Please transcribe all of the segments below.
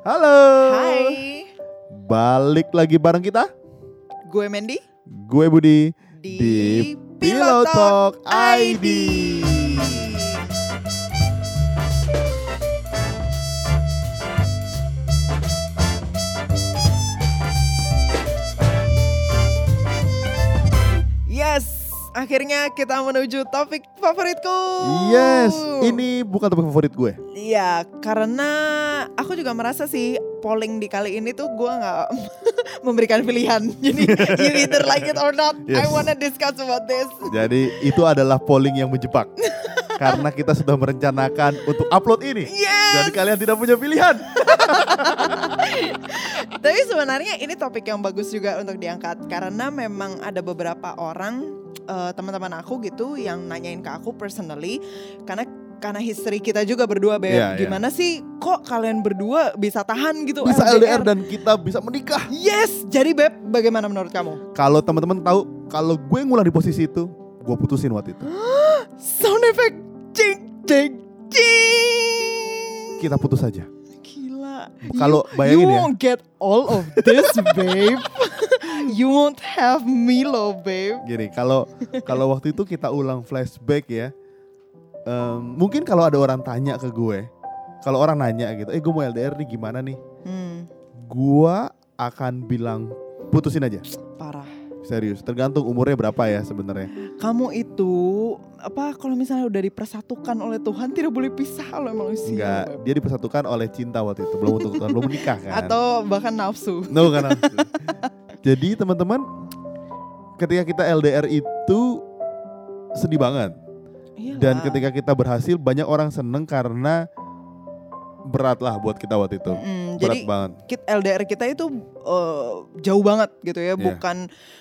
Halo. Hai, Balik lagi bareng kita. gue Mandy Gue Budi di, Pillow Talk ID. Yes, akhirnya kita menuju topik favoritku. Yes, ini bukan topik favorit gue. Iya, karena aku juga merasa sih polling di kali ini tuh gue nggak memberikan pilihan. Jadi you either like it or not. I Yes. wanna discuss about this. Jadi itu adalah polling yang menjebak. Karena kita sudah merencanakan untuk upload ini. Yes. Jadi kalian tidak punya pilihan. Tapi sebenarnya ini topik yang bagus juga untuk diangkat karena memang ada beberapa orang eh, teman-teman aku gitu yang nanyain ke aku personally karena karena history kita juga berdua beb. Iya, iya. Gimana sih kok kalian berdua bisa tahan gitu Bisa LDR dan kita bisa menikah. Yes, jadi beb bagaimana menurut kamu? Kalau teman-teman tahu, kalau gue ngulang di posisi itu, gue putusin waktu itu. Sound effect cing cing cing. Kita putus aja. Gila. Kalau You- bayangin you ya. won't get all of this, babe. You won't have Milo, babe. Gini, kalau kalau waktu itu kita ulang flashback ya, em, mungkin kalau ada orang tanya ke gue, kalau orang nanya gitu, eh gue mau LDR nih gimana nih? Hmm, Gua akan bilang putusin aja, parah. serius. Tergantung umurnya berapa ya sebenarnya. Kamu itu apa kalau misalnya udah dipersatukan oleh Tuhan tidak boleh pisah oleh manusia. Enggak, Beb. dia dipersatukan oleh cinta waktu itu, belum untuk belum menikah kan? Atau bahkan nafsu. No kan? Jadi teman-teman, ketika kita LDR itu sedih banget. Iyalah. Dan ketika kita berhasil, banyak orang seneng karena berat lah buat kita waktu itu. Mm, Berat jadi banget. kit LDR kita itu eh, jauh banget gitu ya, Iya. bukan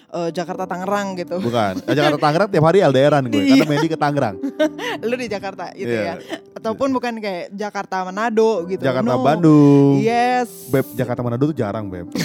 eh, Jakarta Tangerang gitu. Bukan. Nah, Jakarta Tangerang tiap hari LDRan gue, Iya. karena Mandy ke Tangerang. Lu di Jakarta gitu Iya. ya. Ataupun bukan kayak Jakarta Manado gitu. Jakarta No. Bandung. Yes. Beb, Jakarta Manado tuh jarang, Beb.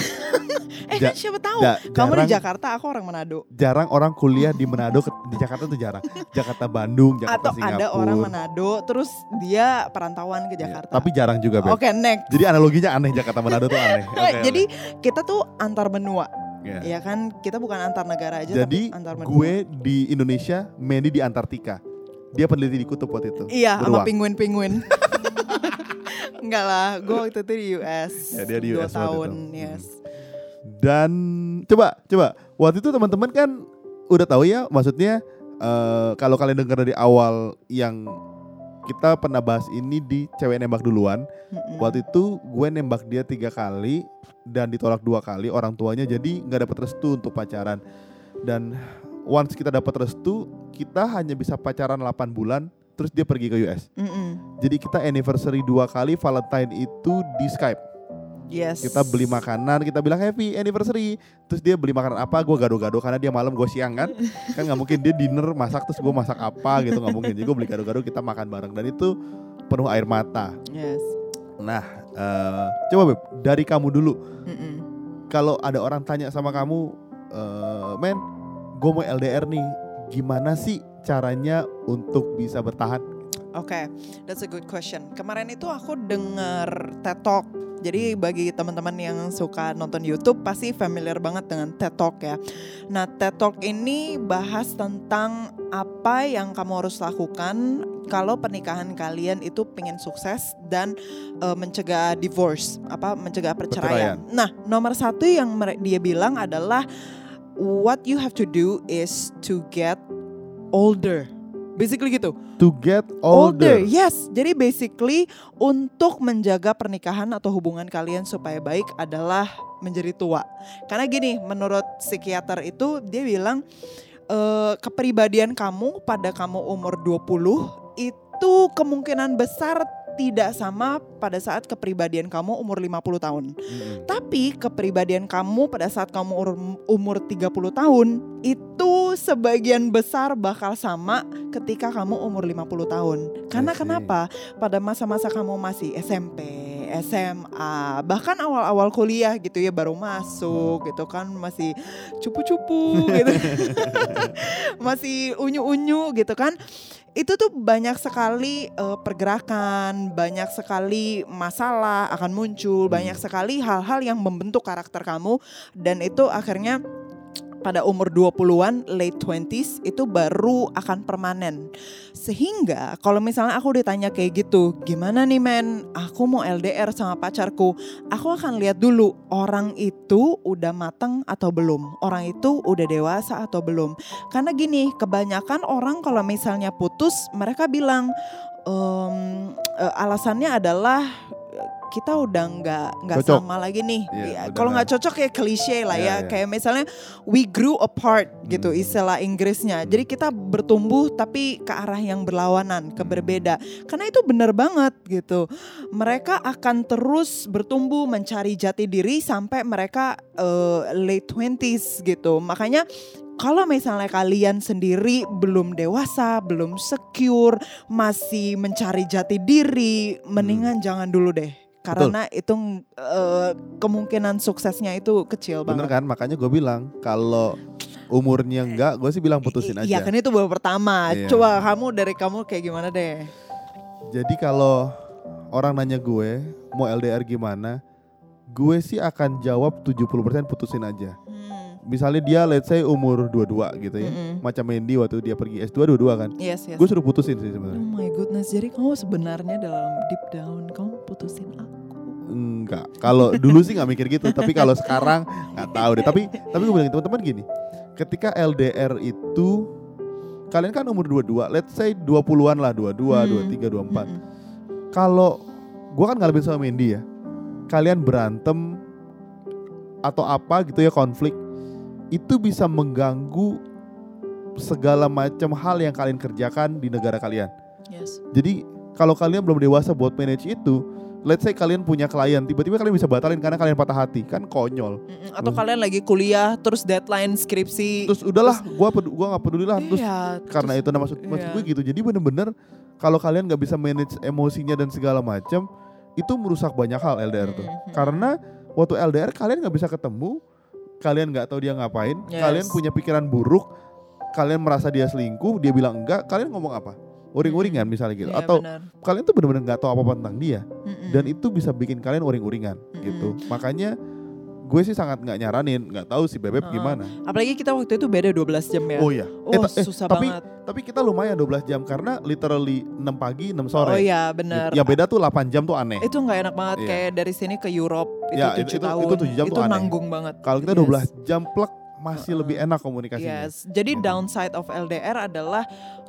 Eh Ja- kan siapa tahu. Ja- Kamu jarang, di Jakarta, aku orang Manado. jarang orang kuliah di Manado ke- di Jakarta tuh jarang. Jakarta Bandung, Jakarta Atau Singapura. ada orang Manado terus dia perantauan ke Iya, Jakarta. Tapi jarang juga, Beb. Oke, next. Jadi analoginya aneh Jakarta Manado tuh aneh. Oke, Jadi kita tuh antar benua. Iya. ya kan? Kita bukan antar negara aja, Jadi tapi antar benua. gue di Indonesia, Mandy di Antartika. Dia peneliti di kutub waktu itu. Iya, sama Beruang. penguin-penguin. Enggak lah, gue waktu itu di US. Ya, dia di US tahun, itu. yes. Dan coba, coba. Waktu itu teman-teman kan udah tahu ya, maksudnya eh, kalau kalian dengar dari awal yang kita pernah bahas ini di cewek nembak duluan. Mm-mm. Waktu itu gue nembak dia tiga kali dan ditolak dua kali orang tuanya, jadi nggak dapat restu untuk pacaran. Dan once kita dapat restu, kita hanya bisa pacaran 8 bulan, terus dia pergi ke US. Mm-mm. Jadi kita anniversary dua kali, Valentine itu di Skype. Yes. Kita beli makanan, kita bilang happy anniversary. Terus dia beli makanan apa, gue gado-gado karena dia malam gue siang kan. kan nggak mungkin dia dinner masak terus gue masak apa gitu nggak mungkin. Jadi gue beli gado-gado kita makan bareng dan itu penuh air mata. Yes. Nah, eh, coba Beb, dari kamu dulu. Kalau ada orang tanya sama kamu, eh, men, gue mau LDR nih, gimana sih caranya untuk bisa bertahan? Oke, that's a good question. Kemarin itu aku denger TED Talk. Jadi bagi teman-teman yang suka nonton YouTube pasti familiar banget dengan TED Talk ya. Nah, TED Talk ini bahas tentang apa yang kamu harus lakukan kalau pernikahan kalian itu pengen sukses dan eh, mencegah divorce, apa mencegah perceraian. Nah, nomor satu yang dia bilang adalah what you have to do is to get older. Basically gitu. To get older. Yes, jadi basically untuk menjaga pernikahan atau hubungan kalian supaya baik adalah menjadi tua. Karena gini, menurut psikiater itu dia bilang eh, kepribadian kamu pada kamu umur 20 itu kemungkinan besar tidak sama pada saat kepribadian kamu umur 50 tahun. Mm-mm. Tapi kepribadian kamu pada saat kamu umur, umur 30 tahun itu sebagian besar bakal sama ketika kamu umur 50 tahun. Karena kenapa? Pada masa-masa kamu masih SMP, SMA, bahkan awal-awal kuliah gitu ya baru masuk gitu kan masih cupu-cupu gitu. masih unyu-unyu gitu kan. Itu tuh banyak sekali uh, pergerakan, banyak sekali masalah akan muncul, banyak sekali hal-hal yang membentuk karakter kamu dan itu akhirnya pada umur 20-an, late 20s itu baru akan permanen. Sehingga kalau misalnya aku ditanya kayak gitu, gimana nih men, aku mau LDR sama pacarku, aku akan lihat dulu orang itu udah matang atau belum, orang itu udah dewasa atau belum. Karena gini, kebanyakan orang kalau misalnya putus, mereka bilang, um, alasannya adalah kita udah nggak nggak sama lagi nih. Yeah, ya, Kalau nggak cocok kayak klise lah yeah, ya. Yeah. Kayak misalnya we grew apart gitu hmm. istilah Inggrisnya. Jadi kita bertumbuh tapi ke arah yang berlawanan, ke berbeda. Karena itu benar banget gitu. Mereka akan terus bertumbuh mencari jati diri sampai mereka uh, late twenties gitu. Makanya kalau misalnya kalian sendiri belum dewasa, belum secure, masih mencari jati diri, mendingan hmm. jangan dulu deh karena Betul. itu uh, kemungkinan suksesnya itu kecil Bener banget. kan, makanya gue bilang kalau umurnya enggak, gue sih bilang putusin aja. Iya kan itu baru pertama. Iya. Coba kamu dari kamu kayak gimana deh? Jadi kalau orang nanya gue mau LDR gimana, gue sih akan jawab 70% putusin aja. Hmm. Misalnya dia let's say umur 22 gitu ya. Mm -hmm. Macam Mendy waktu dia pergi S2 22 kan. Yes, yes. Gue suruh putusin sih sebenarnya. Oh my goodness. Jadi kamu sebenarnya dalam deep down kamu putusin aku enggak kalau dulu sih nggak mikir gitu tapi kalau sekarang nggak tahu deh tapi tapi gue bilang teman-teman gini ketika LDR itu kalian kan umur 22 let's say 20-an lah 22 hmm. 23 24 hmm. kalau gue kan ngalamin sama Mendy ya kalian berantem atau apa gitu ya konflik itu bisa mengganggu segala macam hal yang kalian kerjakan di negara kalian. Yes. Jadi kalau kalian belum dewasa buat manage itu, let's say kalian punya klien tiba-tiba kalian bisa batalin karena kalian patah hati kan konyol mm atau hmm. kalian lagi kuliah terus deadline skripsi terus udahlah terus, gua pedu gua nggak peduli lah terus iya, karena terus, itu nah maksud iya. maksud gue gitu jadi bener-bener kalau kalian nggak bisa manage emosinya dan segala macam itu merusak banyak hal LDR tuh mm-hmm. karena waktu LDR kalian nggak bisa ketemu kalian nggak tahu dia ngapain yes. kalian punya pikiran buruk kalian merasa dia selingkuh dia bilang enggak kalian ngomong apa uring-uringan misalnya gitu. Ya, Atau benar. kalian tuh benar-benar nggak tahu apa-apa tentang dia. Mm-mm. Dan itu bisa bikin kalian uring-uringan gitu. Makanya gue sih sangat nggak nyaranin, nggak tahu si bebek uh, gimana. Apalagi kita waktu itu beda 12 jam ya. Oh iya. Oh, eh, eh, susah tapi, banget. Tapi kita lumayan 12 jam karena literally 6 pagi, 6 sore. Oh iya, benar. Ya beda tuh 8 jam tuh aneh. Itu nggak enak banget iya. kayak dari sini ke Europe itu ya, 7 itu, tahun. Itu, itu 7 jam itu tuh aneh. nanggung banget. Kalau kita yes. 12 jam plek masih uh, lebih enak komunikasinya. Yes. Jadi gitu. downside of LDR adalah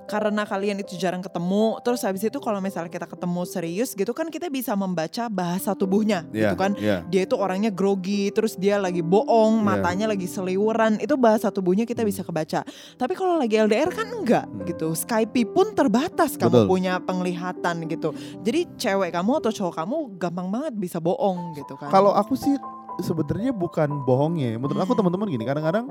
karena kalian itu jarang ketemu terus habis itu kalau misalnya kita ketemu serius gitu kan kita bisa membaca bahasa tubuhnya yeah, gitu kan yeah. dia itu orangnya grogi terus dia lagi bohong yeah. matanya lagi seliwuran itu bahasa tubuhnya kita bisa kebaca tapi kalau lagi LDR kan enggak hmm. gitu Skype pun terbatas kamu Betul. punya penglihatan gitu jadi cewek kamu atau cowok kamu gampang banget bisa bohong gitu kan kalau aku sih sebenarnya bukan bohongnya menurut hmm. aku teman-teman gini kadang-kadang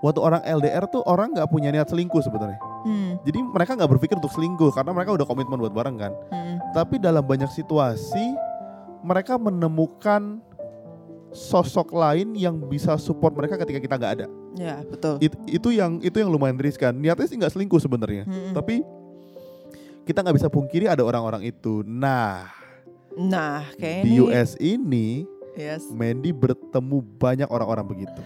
waktu orang LDR tuh orang nggak punya niat selingkuh sebenarnya. Hmm. Jadi mereka nggak berpikir untuk selingkuh karena mereka udah komitmen buat bareng kan. Hmm. Tapi dalam banyak situasi mereka menemukan sosok lain yang bisa support mereka ketika kita nggak ada. Ya betul. It, itu yang itu yang lumayan riskan. Niatnya sih nggak selingkuh sebenarnya, hmm. tapi kita nggak bisa pungkiri ada orang-orang itu. Nah, nah kayak di ini, US ini, yes. Mandy bertemu banyak orang-orang begitu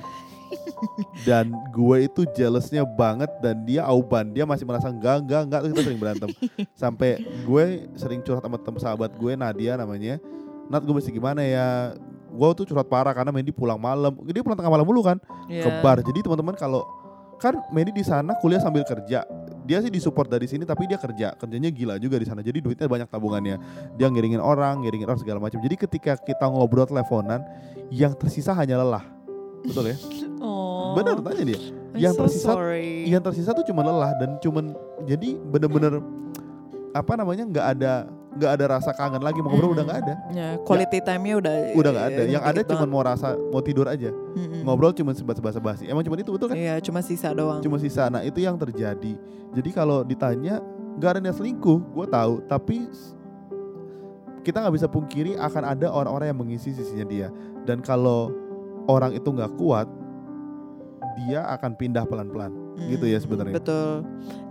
dan gue itu jealousnya banget dan dia auban. Dia masih merasa enggak enggak enggak. Kita sering berantem. Sampai gue sering curhat sama temen sahabat gue Nadia namanya. Nat gue mesti gimana ya? Gue tuh curhat parah karena Mendy pulang malam. Dia pulang tengah malam dulu kan? Yeah. ke bar jadi teman-teman kalau kan Mendy di sana kuliah sambil kerja. Dia sih disupport dari sini tapi dia kerja. Kerjanya gila juga di sana. Jadi duitnya banyak tabungannya. Dia ngiringin orang ngiringin orang segala macam. Jadi ketika kita ngobrol teleponan yang tersisa hanya lelah betul ya Bener tanya dia. I'm yang so tersisa, sorry. yang tersisa tuh cuma lelah dan cuman jadi bener-bener apa namanya nggak ada nggak ada rasa kangen lagi mau ngobrol mm. udah nggak ada. Ya, quality ya, time-nya udah udah nggak ada. Yang ada cuma mau rasa mau tidur aja. Mm-hmm. Ngobrol cuma sebat-sebat basi. Emang cuma itu betul kan? Iya, cuma sisa doang. Cuma sisa. Nah, itu yang terjadi. Jadi kalau ditanya nggak ada yang selingkuh, gue tahu, tapi kita nggak bisa pungkiri akan ada orang-orang yang mengisi sisinya dia dan kalau orang itu nggak kuat dia akan pindah pelan-pelan gitu ya Hmm, sebenarnya Betul.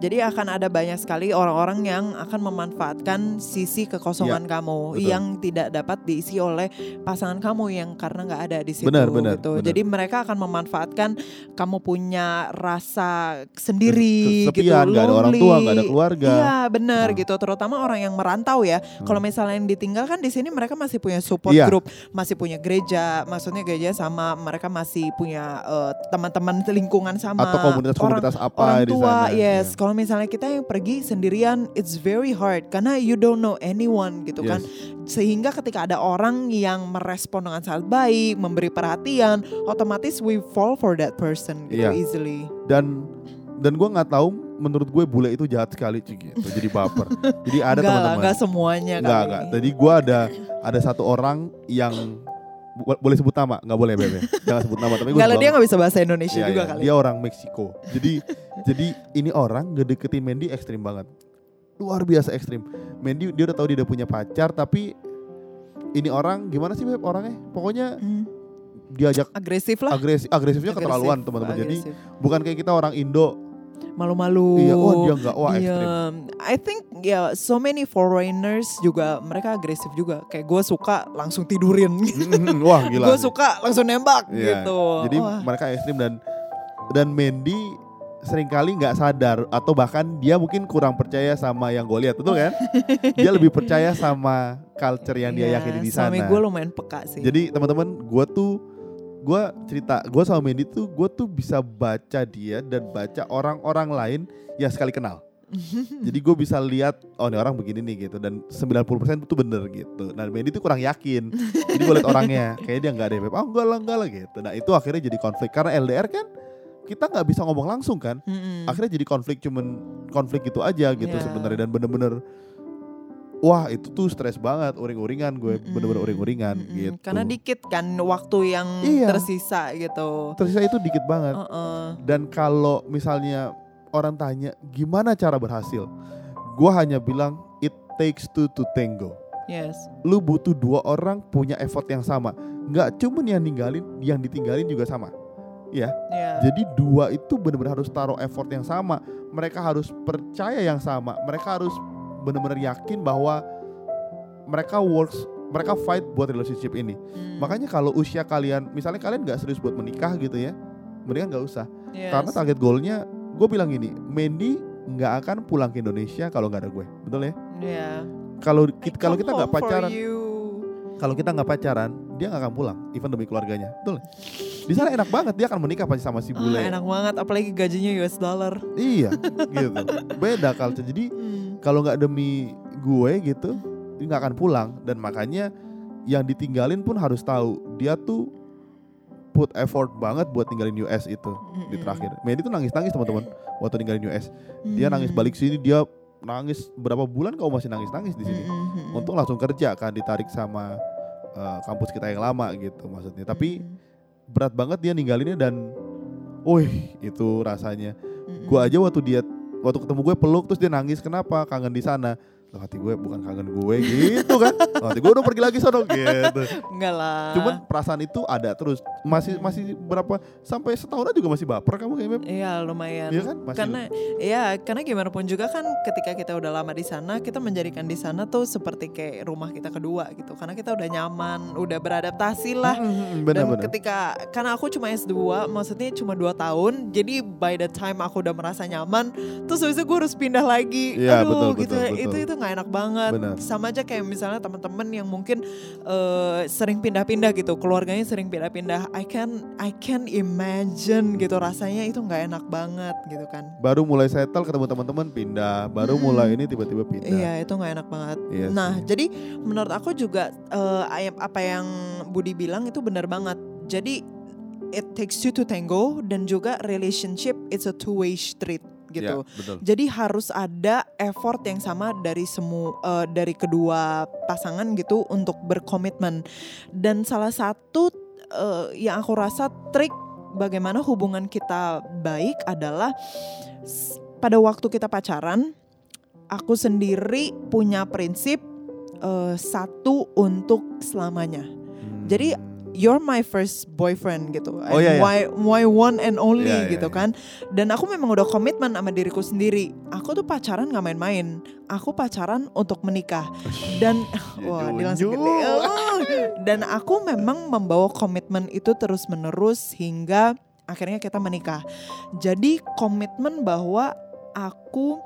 Jadi akan ada banyak sekali orang-orang yang akan memanfaatkan sisi kekosongan kamu Ya, betul. yang tidak dapat diisi oleh pasangan kamu yang karena nggak ada di situ. Benar, benar, gitu. benar. Jadi mereka akan memanfaatkan kamu punya rasa sendiri, gitu, kesepian nggak ada orang tua nggak ada keluarga Iya benar Hmm. gitu. Terutama orang yang merantau ya. Hmm. Kalau misalnya yang ditinggalkan di sini mereka masih punya support Iya. group, masih punya gereja. Maksudnya gereja sama mereka masih punya eh, teman-teman lingkungan sama atau komunitas-komunitas apa orang di tua sana yes Iya. kalau misalnya kita yang pergi sendirian it's very hard karena you don't know anyone gitu kan Yes. sehingga ketika ada orang yang merespon dengan sangat baik memberi perhatian otomatis we fall for that person gitu Iya. easily dan dan gue nggak tahu menurut gue bule itu jahat sekali gitu jadi baper jadi ada teman-teman enggak semuanya Enggak, kali. enggak. Jadi gua ada ada satu orang yang boleh sebut nama, nggak boleh Bebe. Jangan sebut nama tapi lah sebut dia nggak bisa bahasa Indonesia Iya, juga iya. kali Dia orang Meksiko. Jadi jadi ini orang ngedeketin Mandy ekstrim banget. Luar biasa ekstrim. Mandy dia udah tahu dia udah punya pacar tapi ini orang gimana sih Beb orangnya? Pokoknya Hmm, diajak agresif lah agresif agresifnya Agresif, keterlaluan teman-teman. Jadi bukan kayak kita orang Indo. Malu-malu Iya, wah dia enggak wah ekstrim. Diem. I think ya so many foreigners juga mereka agresif juga. Kayak gue suka langsung tidurin. Mm, wah gila. gue suka langsung nembak Iya, gitu. Jadi Wah. mereka ekstrim dan dan Mandy sering kali nggak sadar atau bahkan dia mungkin kurang percaya sama yang gue lihat betul kan? dia lebih percaya sama culture yang dia Iya, yakini di sana. Suami gue lumayan peka sih. Jadi teman-teman, gue tuh gue cerita, gue sama Mandy tuh gue tuh bisa baca dia dan baca orang-orang lain yang sekali kenal. Jadi gue bisa lihat oh ini orang begini nih gitu dan 90% itu bener gitu. Nah Mandy tuh kurang yakin. Jadi gue liat orangnya kayak dia nggak ada yang oh enggak lah enggak lah gitu. Nah itu akhirnya jadi konflik karena LDR kan kita nggak bisa ngomong langsung kan. Akhirnya jadi konflik cuman konflik gitu aja gitu Iya. sebenarnya dan bener-bener wah itu tuh stres banget uring-uringan gue Mm-mm. bener-bener uring-uringan Mm-mm. gitu. Karena dikit kan waktu yang Iya. tersisa gitu. Tersisa itu dikit banget. Uh-uh. Dan kalau misalnya orang tanya gimana cara berhasil, gue hanya bilang it takes two to tango. Yes. Lu butuh dua orang punya effort yang sama. Nggak cuman yang ninggalin, yang ditinggalin juga sama. Ya, Yeah. jadi dua itu benar-benar harus taruh effort yang sama. Mereka harus percaya yang sama. Mereka harus benar-benar yakin bahwa mereka works, mereka fight buat relationship ini. Mm. Makanya kalau usia kalian, misalnya kalian nggak serius buat menikah gitu ya, mendingan nggak usah. Yes. Karena target goalnya, gue bilang gini, Mandy nggak akan pulang ke Indonesia kalau nggak ada gue, betul ya? Yeah. Kalau kita kalau kita nggak pacaran, kalau kita nggak pacaran, dia nggak akan pulang, even demi keluarganya, betul? Di sana enak banget, dia akan menikah pasti sama si bule. Ah, enak banget apalagi gajinya US dollar. Iya, gitu. Beda culture. Jadi Hmm. Kalau nggak demi gue gitu, dia nggak akan pulang. Dan makanya yang ditinggalin pun harus tahu dia tuh put effort banget buat tinggalin US itu di Mm-mm. terakhir. Mandy tuh nangis-nangis teman-teman waktu tinggalin US. Dia nangis Hmm. balik sini, dia nangis berapa bulan kau masih nangis-nangis di sini. Mm-mm. Untung langsung kerja kan ditarik sama uh, kampus kita yang lama gitu maksudnya. Tapi berat banget dia ninggalinnya dan, wih itu rasanya. Mm-mm. Gue aja waktu dia waktu ketemu gue peluk terus dia nangis kenapa kangen di sana. Hati gue bukan kangen gue gitu kan. Hati gue udah pergi lagi sono gitu. enggak lah. Cuman perasaan itu ada terus. Masih masih berapa sampai setahun juga masih baper kamu kayak? Iya lumayan. Iya kan? Masih Karena ya karena gimana pun juga kan ketika kita udah lama di sana kita menjadikan di sana tuh seperti kayak rumah kita kedua gitu. Karena kita udah nyaman, udah beradaptasi lah. Mm, Dan benar-benar. ketika karena aku cuma S2, maksudnya cuma 2 tahun. Jadi by the time aku udah merasa nyaman, terus habis itu gue harus pindah lagi. Iya, Aduh betul, gitu. betul, Itu betul. itu nggak enak banget. Benar. Sama aja kayak misalnya teman-teman yang mungkin eh, sering pindah-pindah gitu, keluarganya sering pindah-pindah. I can I can imagine gitu rasanya itu nggak enak banget gitu kan. baru mulai settle ketemu teman-teman pindah, baru Hmm. mulai ini tiba-tiba pindah. Iya itu nggak enak banget. Iya nah sih. jadi menurut aku juga ayam- apa yang Budi bilang itu benar banget. Jadi it takes you to tango dan juga relationship it's a two way street gitu. Betul. Jadi harus ada effort yang sama dari semua eh, dari kedua pasangan gitu untuk berkomitmen. Dan salah satu eh, yang aku rasa trik bagaimana hubungan kita baik adalah pada waktu kita pacaran, aku sendiri punya prinsip eh, satu untuk selamanya. Hmm. Jadi you're my first boyfriend gitu. Oh, iya, iya. My my one and only Iya, iya, gitu iya. kan. Dan aku memang udah komitmen sama diriku sendiri. Aku tuh pacaran nggak main-main. Aku pacaran untuk menikah. Dan wah, dia langsung Junjung. gede. Oh. Dan aku memang membawa komitmen itu terus-menerus hingga akhirnya kita menikah. Jadi komitmen bahwa aku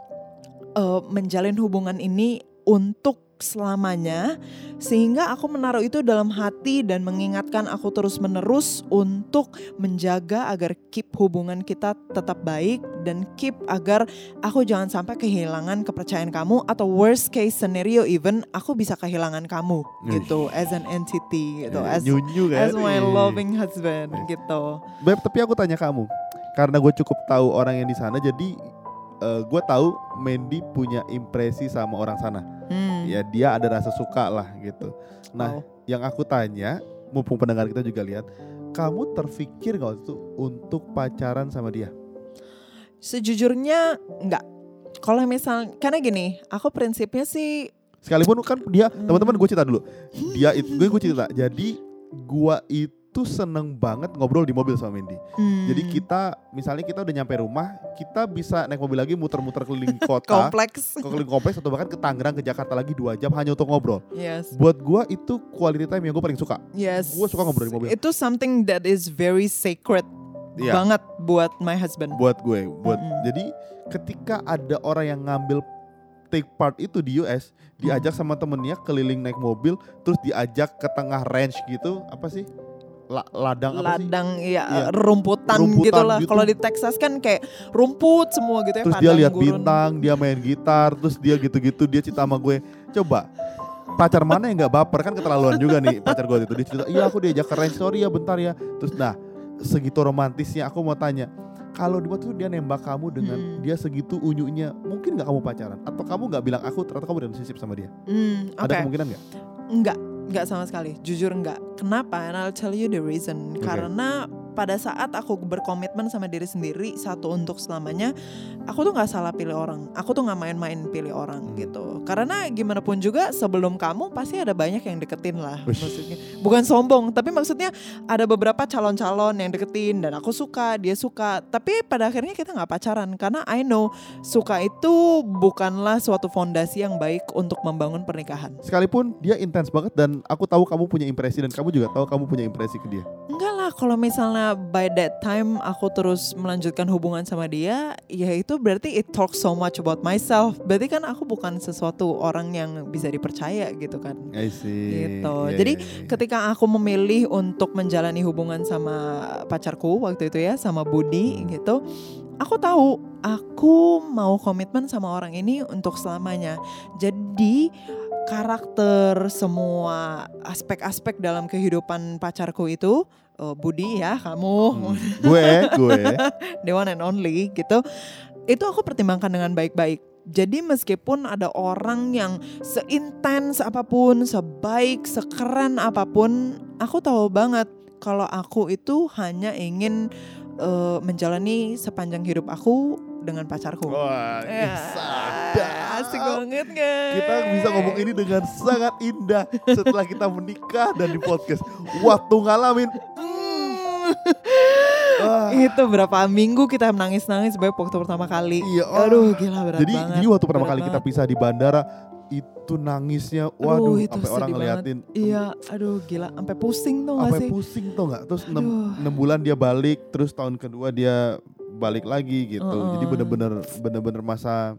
eh, menjalin hubungan ini untuk selamanya sehingga aku menaruh itu dalam hati dan mengingatkan aku terus-menerus untuk menjaga agar keep hubungan kita tetap baik dan keep agar aku jangan sampai kehilangan kepercayaan kamu atau worst case scenario even aku bisa kehilangan kamu gitu as an entity gitu Eh, as kan? as my loving husband gitu. Beb, tapi aku tanya kamu, karena gue cukup tahu orang yang di sana, jadi gue tahu Mandy punya impresi sama orang sana. Hmm. Ya dia ada rasa suka lah gitu. Nah, Wow. yang aku tanya, mumpung pendengar kita juga lihat, kamu terfikir nggak itu untuk pacaran sama dia? Sejujurnya enggak. Kalau misal karena gini, aku prinsipnya sih Sekalipun kan dia, Hmm. teman-teman gue cerita dulu. Dia itu gue gue cerita. Jadi gua itu seneng banget ngobrol di mobil sama Mandy. hmm, Jadi kita misalnya kita udah nyampe rumah, kita bisa naik mobil lagi muter-muter keliling kota, kompleks. ke keliling kompleks atau bahkan ke Tangerang ke Jakarta lagi dua jam hanya untuk ngobrol. Yes. Buat gua itu quality time yang gue paling suka. Yes. Gua suka ngobrol di mobil. Itu something that is very sacred Iya. banget buat my husband. Buat gue, buat Mm-mm. jadi ketika ada orang yang ngambil take part itu di US, diajak sama temennya keliling naik mobil, terus diajak ke tengah ranch gitu, apa sih? La- ladang apa sih? Ladang ya Iya. rumputan, Rumputan gitu lah. gitu. Kalau di Texas kan kayak rumput semua gitu ya. Terus dia lihat gurun. bintang, dia main gitar, terus dia gitu-gitu, dia cerita sama gue, coba pacar mana yang nggak baper kan keterlaluan juga nih pacar gue itu dia cerita iya aku diajak ke ranch sorry ya bentar ya terus nah segitu romantisnya aku mau tanya kalau di waktu itu dia nembak kamu dengan Hmm. dia segitu unyunya mungkin nggak kamu pacaran atau kamu nggak bilang aku ternyata kamu relationship sama dia Hmm, ada oke. kemungkinan nggak Enggak, enggak sama sekali. Jujur enggak. Kenapa? And I'll tell you the reason. Oke. Karena pada saat aku berkomitmen sama diri sendiri satu untuk selamanya, aku tuh nggak salah pilih orang. Aku tuh nggak main-main pilih orang Hmm. gitu. Karena gimana pun juga sebelum kamu pasti ada banyak yang deketin lah. Uish. Maksudnya bukan sombong, tapi maksudnya ada beberapa calon-calon yang deketin dan aku suka, dia suka. Tapi pada akhirnya kita nggak pacaran karena I know suka itu bukanlah suatu fondasi yang baik untuk membangun pernikahan. sekalipun dia intens banget dan aku tahu kamu punya impresi dan kamu juga tahu kamu punya impresi ke dia Enggak lah, kalau misalnya by that time aku terus melanjutkan hubungan sama dia, ya itu berarti it talks so much about myself. Berarti kan aku bukan sesuatu orang yang bisa dipercaya gitu kan. I see Gitu. Iya, Jadi, iya, iya. Ketika aku memilih untuk menjalani hubungan sama pacarku waktu itu ya, sama Budi gitu, aku tahu aku mau komitmen sama orang ini untuk selamanya. Jadi karakter semua aspek-aspek dalam kehidupan pacarku itu eh, Budi ya kamu. Hmm. gue gue. The one and only gitu. Itu aku pertimbangkan dengan baik-baik. Jadi meskipun ada orang yang seintens apa pun sebaik sekeren apa pun aku tahu banget kalau aku itu hanya ingin eh, menjalani sepanjang hidup aku dengan pacarku. Wah Ya. Asik banget kan Kita bisa ngomong ini dengan sangat indah setelah kita menikah dan di podcast. Waktu ngalamin. mm, ah, itu berapa minggu kita menangis-nangis sebagai waktu pertama kali iya, oh. aduh gila berat jadi banget jadi waktu pertama berat kali kita pisah di bandara itu nangisnya, waduh, Aduh, itu sampai orang ngeliatin, Iya, aduh gila, sampai pusing tuh gak sampai sih? pusing tuh nggak? Terus enam Aduh. enam bulan dia balik, terus tahun kedua dia balik lagi gitu. Jadi Uh-uh. bener-bener bener-bener masa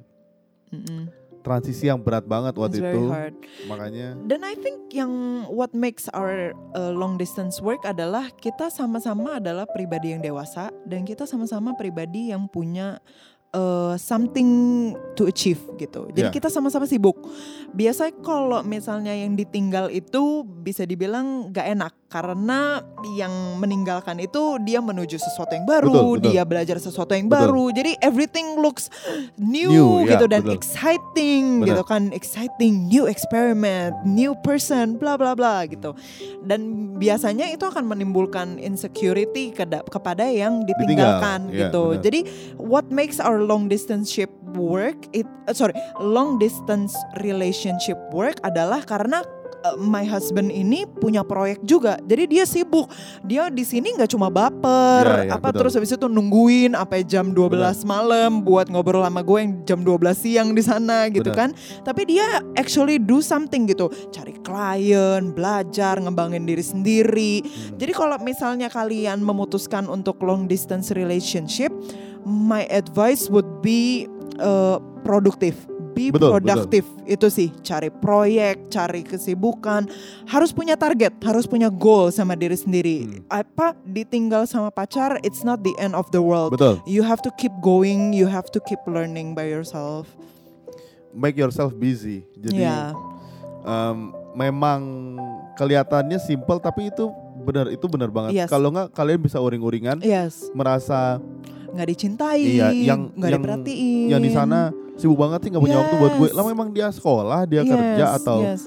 Mm-mm. transisi yang berat banget It's waktu very itu. hard. Makanya Dan I think yang what makes our uh, long distance work adalah kita sama-sama adalah pribadi yang dewasa dan kita sama-sama pribadi yang punya uh, something to achieve gitu. Jadi Yeah. kita sama-sama sibuk. Biasanya kalau misalnya yang ditinggal itu bisa dibilang gak enak karena yang meninggalkan itu dia menuju sesuatu yang baru, Betul, betul. dia belajar sesuatu yang Betul. baru. Jadi everything looks new, New, gitu dan betul. exciting Benar. gitu kan, exciting new experiment, new person, bla bla bla gitu. Dan biasanya itu akan menimbulkan insecurity kepada yang ditinggalkan Ditinggal, gitu. benar. Jadi what makes our long distance ship work it uh, sorry long distance relationship work adalah karena uh, my husband ini punya proyek juga jadi dia sibuk dia di sini nggak cuma baper Ya, ya, apa betul. terus habis itu nungguin sampai jam 12 Benar. malam buat ngobrol sama gue yang jam 12 siang di sana gitu kan tapi dia actually do something gitu cari klien belajar ngembangin diri sendiri Hmm. jadi kalau misalnya kalian memutuskan untuk long distance relationship, my advice would be uh, produktif. Be Betul, produktif itu sih cari proyek, cari kesibukan, harus punya target, harus punya goal sama diri sendiri. Apa ditinggal sama pacar, it's not the end of the world. Betul. You have to keep going, you have to keep learning by yourself. Make yourself busy. Jadi Ya, em, memang kelihatannya simple tapi itu benar itu benar banget. Yes. Kalau nggak kalian bisa uring-uringan yes, merasa nggak dicintai, Iya, yang- nggak diperhatiin. yang di sana sibuk banget sih nggak punya waktu buat gue. Yes. Lah memang dia sekolah, dia kerja Yes, atau yes.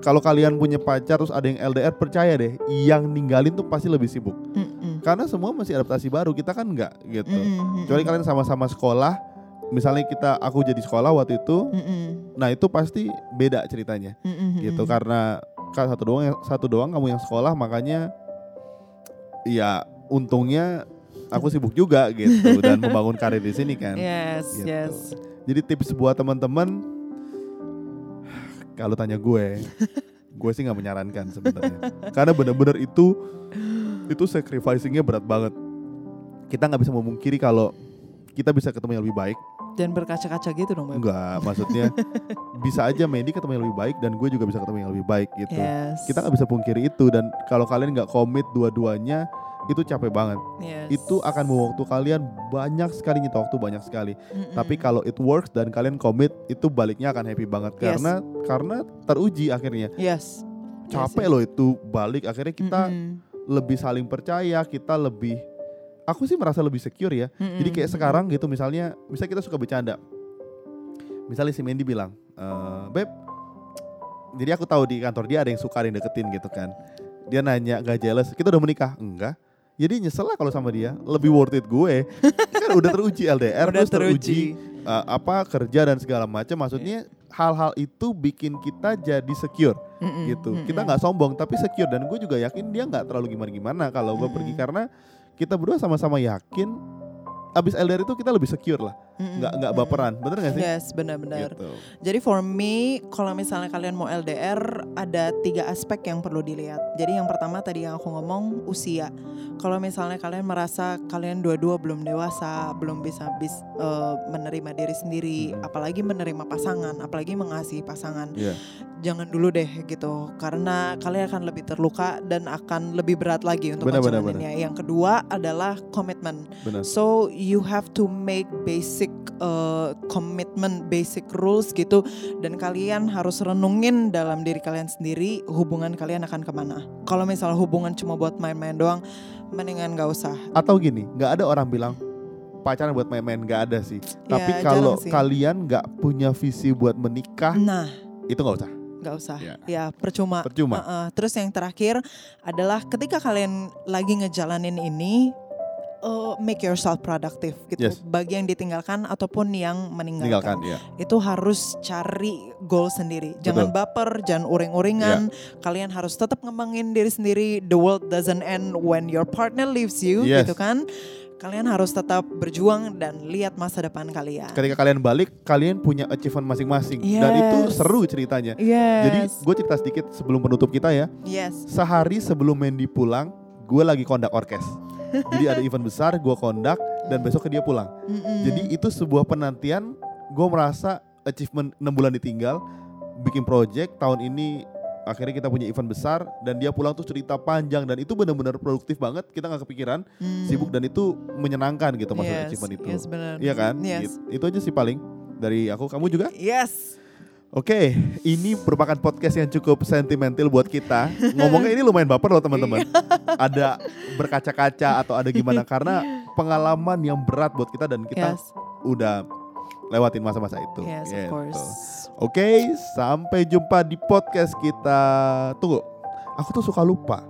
kalau kalian punya pacar terus ada yang LDR percaya deh, yang ninggalin tuh pasti lebih sibuk. Mm-mm. Karena semua masih adaptasi baru, kita kan nggak gitu. Mm-mm. Kecuali kalian sama-sama sekolah, misalnya kita aku jadi sekolah waktu itu, Mm-mm. nah itu pasti beda ceritanya Mm-mm. gitu karena kan satu doang satu doang kamu yang sekolah makanya ya untungnya aku sibuk juga gitu dan membangun karir di sini kan. Yes, Gitu. yes. Jadi tips buat teman-teman kalau tanya gue, gue sih nggak menyarankan sebenarnya. Karena benar-benar itu itu sacrificingnya berat banget. Kita nggak bisa memungkiri kalau kita bisa ketemu yang lebih baik. Dan berkaca-kaca gitu dong. Enggak, maksudnya bisa aja Mandy ketemu yang lebih baik dan gue juga bisa ketemu yang lebih baik gitu. Yes. Kita nggak bisa pungkiri itu dan kalau kalian nggak komit dua-duanya itu capek banget. Yes. Itu akan membawa waktu kalian banyak sekali nyita waktu banyak sekali. Mm-mm. Tapi kalau it works dan kalian komit, itu baliknya akan happy banget Yes. karena karena teruji akhirnya. yes. Capek Yes, loh itu balik akhirnya kita Mm-mm. lebih saling percaya, kita lebih aku sih merasa lebih secure ya. Mm-mm. Jadi kayak sekarang gitu misalnya, misalnya kita suka bercanda. Misalnya si Mandy bilang, "Eh, "Beb, jadi aku tahu di kantor dia ada yang suka ada yang deketin gitu kan." Dia nanya gak jealous, kita udah menikah? Enggak. Jadi nyesel lah kalau sama dia, lebih worth it gue. kan udah teruji LDR, Udah terus teruji teruji. uh, apa kerja dan segala macam. Maksudnya hal-hal itu bikin kita jadi secure Mm-mm. gitu. Mm-mm. Kita nggak sombong tapi secure dan gue juga yakin dia nggak terlalu gimana-gimana kalau gue pergi Mm-mm. karena kita berdua sama-sama yakin abis LDR itu kita lebih secure lah, Mm-mm. nggak nggak baperan, bener gak sih? Yes, benar-benar. Gitu. Jadi for me, kalau misalnya kalian mau LDR, ada tiga aspek yang perlu dilihat. Jadi yang pertama tadi yang aku ngomong usia. Kalau misalnya kalian merasa kalian dua-dua belum dewasa, belum bisa bis, eh, menerima diri sendiri, Mhm. apalagi menerima pasangan, apalagi mengasihi pasangan, Iya. Jangan dulu deh gitu. Karena kalian akan lebih terluka dan akan lebih berat lagi untuk Benar. Yang kedua adalah komitmen. Benar. So you have to make basic uh, commitment, basic rules gitu, dan kalian harus renungin dalam diri kalian sendiri hubungan kalian akan ke mana. Kalau misalnya hubungan cuma buat main-main doang, mendingan gak usah. Atau gini, nggak ada orang bilang pacaran buat main-main nggak ada sih. Tapi Ya, kalau jarang sih. kalian nggak punya visi buat menikah, Nah, itu nggak usah. Gak usah. Ya. Ya percuma. Percuma. Uh-uh. Terus yang terakhir adalah ketika kalian lagi ngejalanin ini. uh, make yourself productive gitu. Yes. Bagi yang ditinggalkan ataupun yang meninggalkan. Tinggalkan ya. itu harus cari goal sendiri. Jangan baper, jangan uring-uringan. Iya. Kalian harus tetap ngembangin diri sendiri. The world doesn't end when your partner leaves you, Yes. gitu kan? Kalian harus tetap berjuang dan lihat masa depan kalian. Ketika kalian balik, kalian punya achievement masing-masing dan itu Yes. seru ceritanya. Yes. Jadi gue cerita sedikit sebelum penutup kita ya. yes. Sehari sebelum Mandy pulang, gue lagi kondak orkes. Jadi ada event besar, gue kondak dan besok dia pulang. Mm-mm. Jadi itu sebuah penantian. Gue merasa achievement 6 bulan ditinggal, bikin project tahun ini akhirnya kita punya event besar dan dia pulang tuh cerita panjang dan itu benar-benar produktif banget. Kita nggak kepikiran, Mm. sibuk dan itu menyenangkan gitu masalah yes. achievement itu. Yes. Iya kan? Yes. Gitu. Itu aja sih paling dari aku. Kamu juga? Yes. Oke, ini merupakan podcast yang cukup sentimental buat kita. Ngomongnya ini lumayan baper loh teman-teman. ada berkaca-kaca atau ada gimana karena pengalaman yang berat buat kita dan kita Yes. udah lewatin masa-masa itu. Yes, of Gitu. course. Oke, sampai jumpa di podcast kita. Tunggu, aku tuh suka lupa.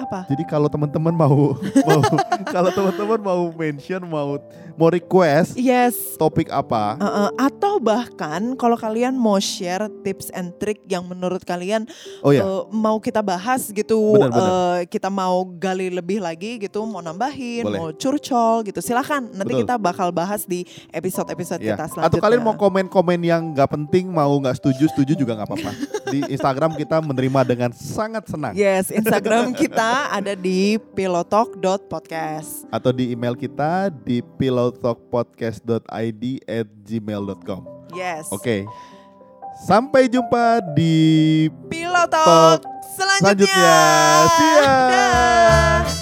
Apa? Jadi kalau teman-teman mau mau kalau teman-teman mau mention mau mau request Yes. topik apa? Uh, uh, atau bahkan kalau kalian mau share tips and trick yang menurut kalian Oh ya, uh, mau kita bahas gitu, Benar, benar. uh, kita mau gali lebih lagi gitu, mau nambahin, Boleh. mau curcol gitu, silakan. Nanti Betul. kita bakal bahas di episode-episode ya. kita selanjutnya. Atau kalian mau komen-komen yang nggak penting, mau nggak setuju, setuju juga nggak apa-apa. Di Instagram kita menerima dengan sangat senang. Yes, Instagram kita ada di pilotalk.podcast. Atau di email kita di pillowtalkpodcast.id at gmail.com. Yes. Oke. Sampai jumpa di Pilotalk selanjutnya. selanjutnya. See ya. Dah.